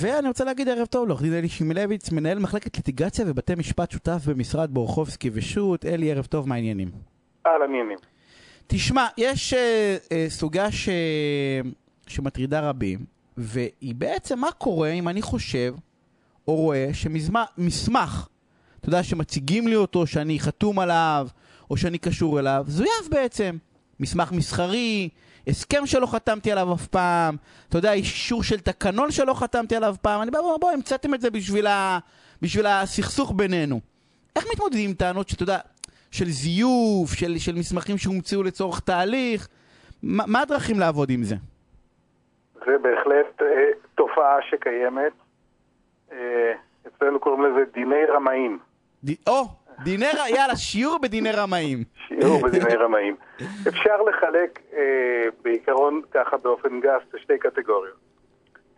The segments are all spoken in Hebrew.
ואני רוצה להגיד ערב טוב לעורך דין אלי שימלביץ, מנהל מחלקת ליטיגציה ובתי משפט שותף במשרד בורחובסקי ושות'. אלי, ערב טוב, מה העניינים? אהלן עניינים. תשמע, יש אה, אה, סוגה ש... שמטרידה רבים, והיא בעצם מה קורה אם אני חושב או רואה שמסמך, אתה יודע, שמציגים לי אותו, שאני חתום עליו, או שאני קשור אליו, זויף בעצם. מסמך מסחרי, הסכם שלא חתמתי עליו אף פעם, אתה יודע, אישור של תקנון שלא חתמתי עליו אף פעם, אני בא ואומר, בואו, המצאתם את זה בשביל, ה... בשביל הסכסוך בינינו. איך מתמודדים עם טענות שאתה יודע, של זיוף, של, של מסמכים שהומצאו לצורך תהליך? מה, מה הדרכים לעבוד עם זה? זה בהחלט אה, תופעה שקיימת. אה, אצלנו קוראים לזה דיני רמאים. ד... או, דיני. יאללה, שיעור בדיני רמאים. שיעור בדיני רמאים. אפשר לחלק אה, בעיקרון ככה באופן גס לשתי קטגוריות.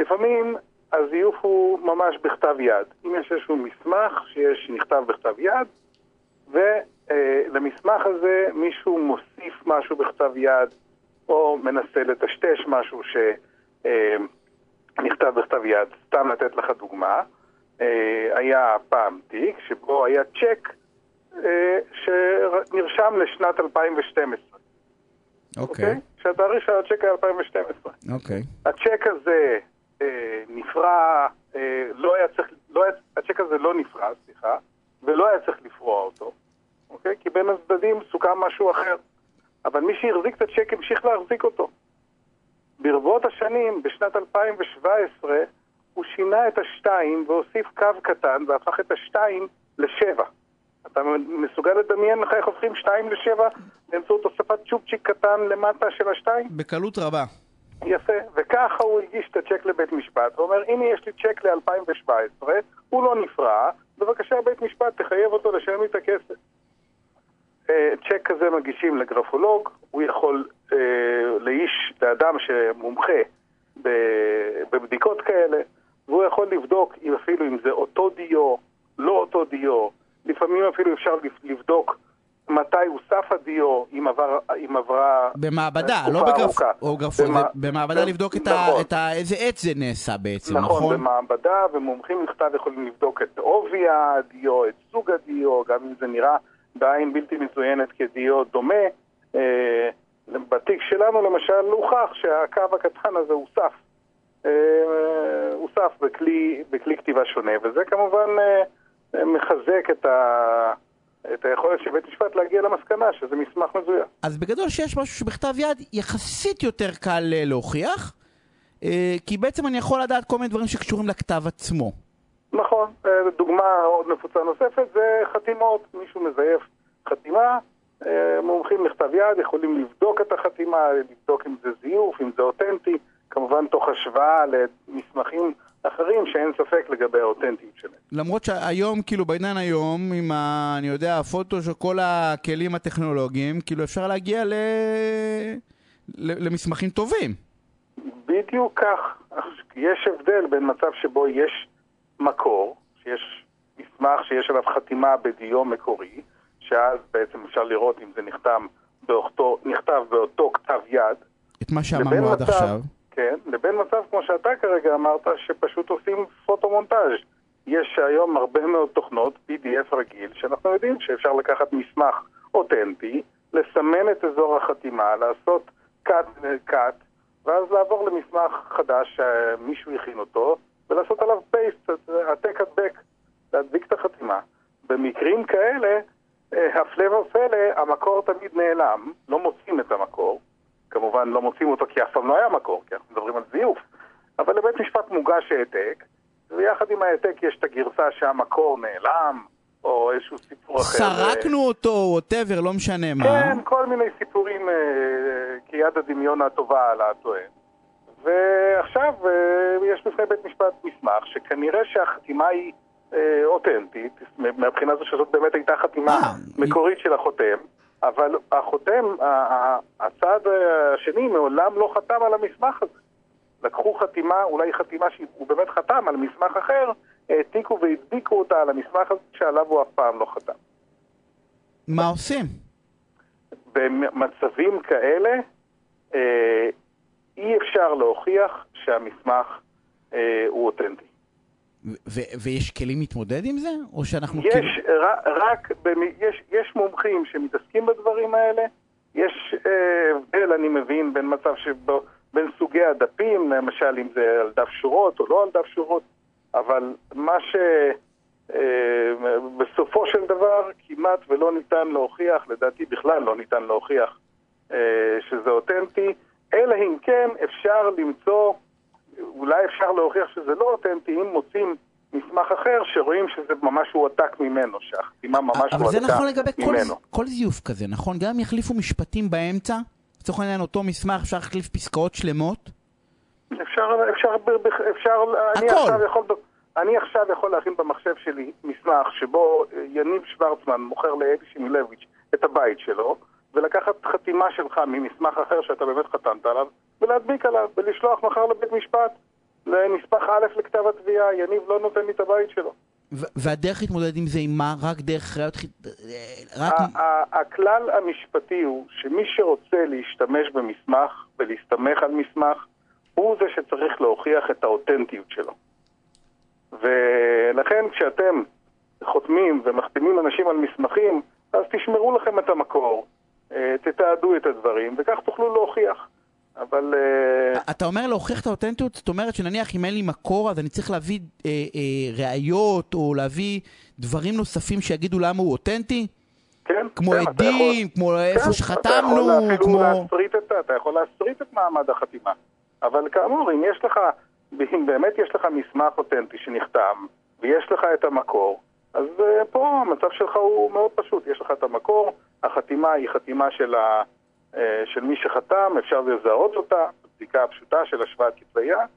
לפעמים הזיוף הוא ממש בכתב יד. אם יש איזשהו מסמך שיש, נכתב בכתב יד, ולמסמך אה, הזה מישהו מוסיף משהו בכתב יד, או מנסה לטשטש משהו שנכתב אה, בכתב יד. סתם לתת לך דוגמה, אה, היה פעם תיק שבו היה צ'ק שנרשם לשנת 2012. אוקיי. Okay. Okay? שהתאריך של הצ'ק היה 2012. אוקיי. Okay. הצ'ק הזה אה, נפרע, אה, לא היה צריך, לא היה, הצ'ק הזה לא נפרע, סליחה, ולא היה צריך לפרוע אותו, אוקיי? Okay? כי בין הצדדים סוכם משהו אחר. אבל מי שהחזיק את הצ'ק המשיך להחזיק אותו. ברבות השנים, בשנת 2017, הוא שינה את השתיים והוסיף קו קטן והפך את השתיים לשבע. אתה מסוגל לדמיין לך איך הופכים 2 ל-7 באמצעות הוספת צ'ופצ'יק קטן למטה של ה-2? בקלות רבה. יפה, וככה הוא הגיש את הצ'ק לבית משפט, ואומר, הנה יש לי צ'ק ל-2017, הוא לא נפרע, בבקשה בית משפט תחייב אותו לשלם לי את הכסף. אה, צ'ק כזה מגישים לגרפולוג, הוא יכול אה, לאיש, לאדם שמומחה בבדיקות כאלה, והוא יכול לבדוק אם אפילו אם זה אותו דיו, לא אותו דיו, לפעמים אפילו אפשר לבדוק מתי הוסף הדיו, אם, עבר, אם עברה במעבדה, לא גרפ... במע... במעבדה לבדוק את, נכון. ה... את ה... איזה עת זה נעשה בעצם, נכון? נכון, במעבדה, ומומחים מכתב יכולים לבדוק את עובי הדיו, את סוג הדיו, גם אם זה נראה בעין בלתי מצוינת כדיו דומה. אה, בתיק שלנו למשל הוכח שהקו הקטן הזה הוסף. אה, הוסף בכלי, בכלי כתיבה שונה, וזה כמובן... אה, מחזק את, ה... את היכולת של בית משפט להגיע למסקנה שזה מסמך מזויף. אז בגדול שיש משהו שבכתב יד יחסית יותר קל אה, להוכיח, אה, כי בעצם אני יכול לדעת כל מיני דברים שקשורים לכתב עצמו. נכון, אה, דוגמה עוד נפוצה נוספת זה חתימות, מישהו מזייף חתימה, מומחים לכתב יד יכולים לבדוק את החתימה, לבדוק אם זה זיוף, אם זה אותנטי, כמובן תוך השוואה למסמכים אחרים שאין ספק לגבי האותנטיות שלהם. למרות שהיום, כאילו בעידן היום, עם ה... אני יודע, הפוטו של כל הכלים הטכנולוגיים, כאילו אפשר להגיע ל... ל... למסמכים טובים. בדיוק כך. יש הבדל בין מצב שבו יש מקור, שיש מסמך שיש עליו חתימה בדיו מקורי, שאז בעצם אפשר לראות אם זה נחתם באותו, נכתב באותו כתב יד. את מה שאמרנו עד מצב, עכשיו. כן, לבין מצב כמו שאתה כרגע אמרת, שפשוט עושים פוטו-מונטאז'. יש היום הרבה מאוד תוכנות, PDF רגיל, שאנחנו יודעים שאפשר לקחת מסמך אותנטי, לסמן את אזור החתימה, לעשות cut, cut ואז לעבור למסמך חדש שמישהו הכין אותו, ולעשות עליו paste, העתק הדבק, להדביק את החתימה. במקרים כאלה, אה, הפלא ופלא, המקור תמיד נעלם, לא מוצאים את המקור, כמובן לא מוצאים אותו כי אף פעם לא היה מקור, כי אנחנו מדברים על זיוף. אבל לבית משפט מוגש העתק, ויחד עם העתק יש את הגרסה שהמקור נעלם, או איזשהו סיפור אחר. סרקנו אותו, ווטאבר, לא משנה מה. כן, כל מיני סיפורים אה, כיד הדמיון הטובה על הטוען. ועכשיו אה, יש בפני בית משפט מסמך שכנראה שהחתימה היא אה, אותנטית, מהבחינה הזו שזאת באמת הייתה חתימה אה, מקורית. של החותם. אבל החותם, הצד השני מעולם לא חתם על המסמך הזה. לקחו חתימה, אולי חתימה שהוא באמת חתם על מסמך אחר, העתיקו והדביקו אותה על המסמך הזה שעליו הוא אף פעם לא חתם. מה עושים? במצבים כאלה אה, אי אפשר להוכיח שהמסמך אה, הוא אותנטי. ו- ויש כלים להתמודד עם זה? או שאנחנו יש, כאילו... רק, במ- יש, יש מומחים שמתעסקים בדברים האלה, יש אה, הבדל, אני מבין, בין מצב שבו, בין סוגי הדפים, למשל אם זה על דף שורות או לא על דף שורות, אבל מה ש... אה, של דבר כמעט ולא ניתן להוכיח, לדעתי בכלל לא ניתן להוכיח אה, שזה אותנטי, אלא אם כן אפשר למצוא, אולי אפשר להוכיח שזה לא אותנטי, אם מוצאים מסמך אחר שרואים שזה ממש הועתק ממנו, שהחתימה ממש אבל זה הועתקה נכון לגבי כל, ממנו. כל זיוף כזה, נכון? גם אם יחליפו משפטים באמצע, לצורך העניין אותו מסמך אפשר להחליף פסקאות שלמות, אפשר, אפשר, אפשר, אני. עכשיו יכול, אני עכשיו יכול להכין במחשב שלי מסמך שבו אה, יניב שוורצמן מוכר לאדי שמילביץ' את הבית שלו, ולקחת חתימה שלך ממסמך אחר שאתה באמת חתמת עליו, ולהדביק עליו, ולשלוח מחר לבית משפט, לנספח א' לכתב התביעה, יניב לא נותן לי את הבית שלו. והדרך להתמודד עם זה היא מה? רק דרך ראיות... ח- אה, רק... הכלל המשפטי הוא שמי שרוצה להשתמש במסמך ולהסתמך על מסמך, הוא זה שצריך להוכיח את האותנטיות שלו. ולכן כשאתם חותמים ומחתימים אנשים על מסמכים, אז תשמרו לכם את המקור, אה, תתעדו את הדברים, וכך תוכלו להוכיח. אבל אה, אתה אומר להוכיח את האותנטיות, זאת אומרת שנניח אם אין לי מקור אז אני צריך להביא אה, אה, ראיות או להביא דברים נוספים שיגידו למה הוא אותנטי? כן, כמו כן, עדים, יכול- כמו איפה כן, שחתמנו, אתה יכול כמו... להסריט את, אתה יכול להסריט את מעמד החתימה. אבל כאמור, אם יש לך, אם באמת יש לך מסמך אותנטי שנחתם, ויש לך את המקור, אז uh, פה המצב שלך הוא מאוד פשוט. יש לך את המקור, החתימה היא חתימה של, ה, של מי שחתם, אפשר לזהות אותה, בדיקה פשוטה של השוואת כתבי יד,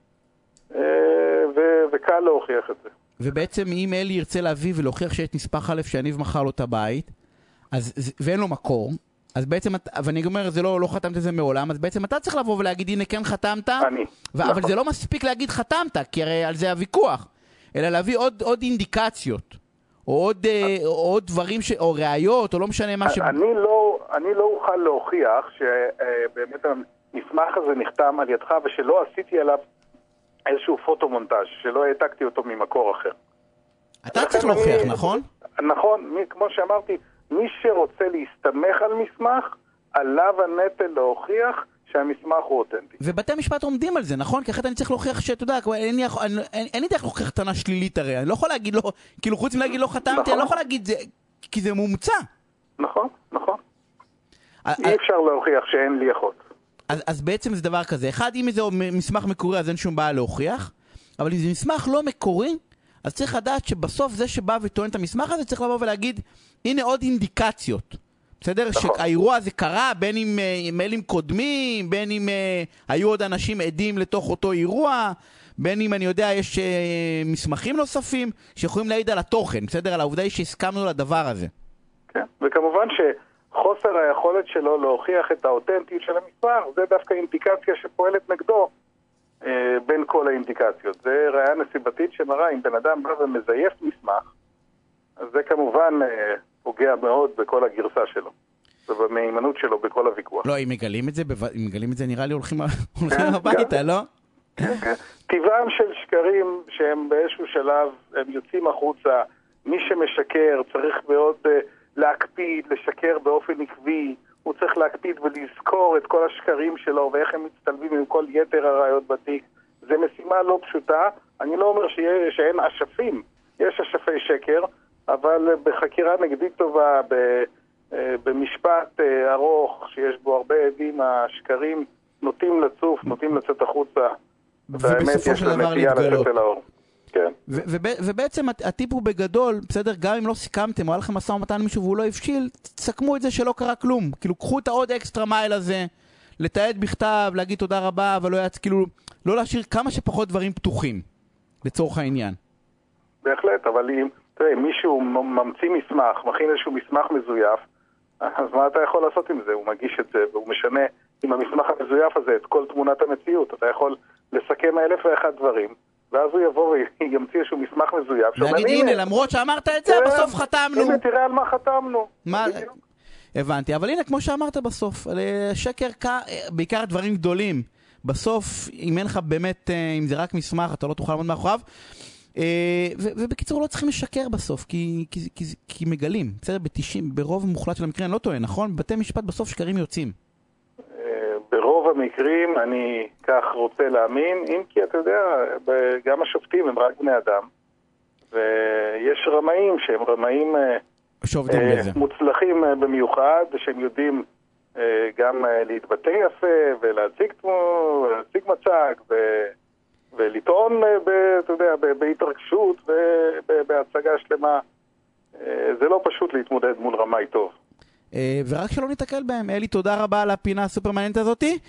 uh, ו- וקל להוכיח את זה. ובעצם אם אלי ירצה להביא ולהוכיח שיש נספח א' שיניב מכר לו את הבית, אז, ואין לו מקור, אז בעצם, ואני אומר, זה לא, לא חתמת את זה מעולם, אז בעצם אתה צריך לבוא ולהגיד, הנה כן חתמת, אני, ו- אבל נכון. זה לא מספיק להגיד חתמת, כי הרי על זה הוויכוח, אלא להביא עוד, עוד אינדיקציות, או עוד, אה, או עוד דברים, ש, או ראיות, או לא משנה מה ש... אני לא, אני לא אוכל להוכיח שבאמת המסמך הזה נחתם על ידך ושלא עשיתי עליו איזשהו פוטומונטאז', שלא העתקתי אותו ממקור אחר. אתה צריך להוכיח, נכון? נכון, מי, כמו שאמרתי, מי שרוצה להסתמך על מסמך, עליו הנטל להוכיח שהמסמך הוא אותנטי. ובתי המשפט עומדים על זה, נכון? כי אחרת אני צריך להוכיח שאתה יודע, אין לי, אני- אין, אין לי דרך להוכיח טענה שלילית הרי, אני לא יכול להגיד לו, כאילו חוץ מלהגיד לא חתמתי, נכון. אני לא יכול להגיד זה, כי זה מומצא. נכון, נכון. אי אפשר להוכיח שאין לי אחות. אז, אז בעצם זה דבר כזה, אחד, אם זה מסמך מקורי אז אין שום בעיה להוכיח, אבל אם זה מסמך לא מקורי, אז צריך לדעת שבסוף זה שבא וטוען את המסמך הזה צריך לבוא ולהגיד, הנה עוד אינדיקציות. בסדר? נכון. שהאירוע הזה קרה בין אם אה, מיילים קודמים, בין אם אה, היו עוד אנשים עדים לתוך אותו אירוע, בין אם אני יודע, יש אה, מסמכים נוספים שיכולים להעיד על התוכן, בסדר? על העובדה היא שהסכמנו לדבר הזה. כן, וכמובן שחוסר היכולת שלו להוכיח את האותנטיות של המספר, זה דווקא אינדיקציה שפועלת נגדו אה, בין כל האינדיקציות. זה ראייה נסיבתית שמראה אם בן אדם בא ומזייף מסמך, אז זה כמובן אה, פוגע מאוד בכל הגרסה שלו, ובמהימנות שלו בכל הוויכוח. לא, אם מגלים את זה, בו- אם מגלים את זה נראה לי הולכים הולכים כן, הביתה, גם- לא? כן, כן. טבעם של שקרים שהם באיזשהו שלב, הם יוצאים החוצה, מי שמשקר צריך מאוד אה, להקפיד, לשקר באופן עקבי, הוא צריך להקפיד ולזכור את כל השקרים שלו ואיך הם מצטלבים עם כל יתר הראיות בתיק. זו משימה לא פשוטה, אני לא אומר שיה, שאין אשפים, יש אשפי שקר, אבל בחקירה נגדית טובה, ב, אה, במשפט אה, ארוך שיש בו הרבה עדים, השקרים נוטים לצוף, נוטים לצאת החוצה. ובסופו יש של דבר להתגלות. כן, ובעצם הט- הטיפ הוא בגדול, בסדר, גם אם לא סיכמתם או היה לכם משא ומתן עם מישהו והוא לא הבשיל, תסכמו את זה שלא קרה כלום. כאילו, קחו את העוד אקסטרה מייל הזה, לתעד בכתב, להגיד תודה רבה, אבל לא יצ... כאילו, לא להשאיר כמה שפחות דברים פתוחים, לצורך העניין. בהחלט, אבל אם, תראה, מישהו ממציא מסמך, מכין איזשהו מסמך מזויף, אז מה אתה יכול לעשות עם זה? הוא מגיש את זה והוא משנה עם המסמך המזויף הזה את כל תמונת המציאות. אתה יכול לסכם אלף ואחד דברים, ואז הוא יבוא וימציא איזשהו מסמך מזויף. להגיד, הנה, למרות שאמרת את זה, תראה, בסוף חתמנו. הנה, תראה על מה חתמנו. מה... הבנתי, אבל הנה, כמו שאמרת בסוף, אה, שקר, ק- בעיקר דברים גדולים. בסוף, אם אין לך באמת, אה, אם זה רק מסמך, אתה לא תוכל לעמוד מאחוריו. אה, ובקיצור, לא צריכים לשקר בסוף, כי, כי, כי, כי מגלים, בסדר? ב-90, ברוב מוחלט של המקרים, אני לא טועה, נכון? בבתי משפט בסוף שקרים יוצאים. המקרים אני כך רוצה להאמין, אם כי אתה יודע, גם השופטים הם רק בני אדם, ויש רמאים שהם רמאים אה, שעובדים אה, בזה. מוצלחים אה, במיוחד, שהם יודעים אה, גם אה, להתבטא יפה ולהציג תמו- מצג ו- ולטעון, אה, ב- אתה יודע, ב- בהתרגשות ובהצגה שלמה. אה, זה לא פשוט להתמודד מול רמאי טוב. אה, ורק שלא ניתקל בהם. אלי, תודה רבה על הפינה הסופר מעניינת הזאתי.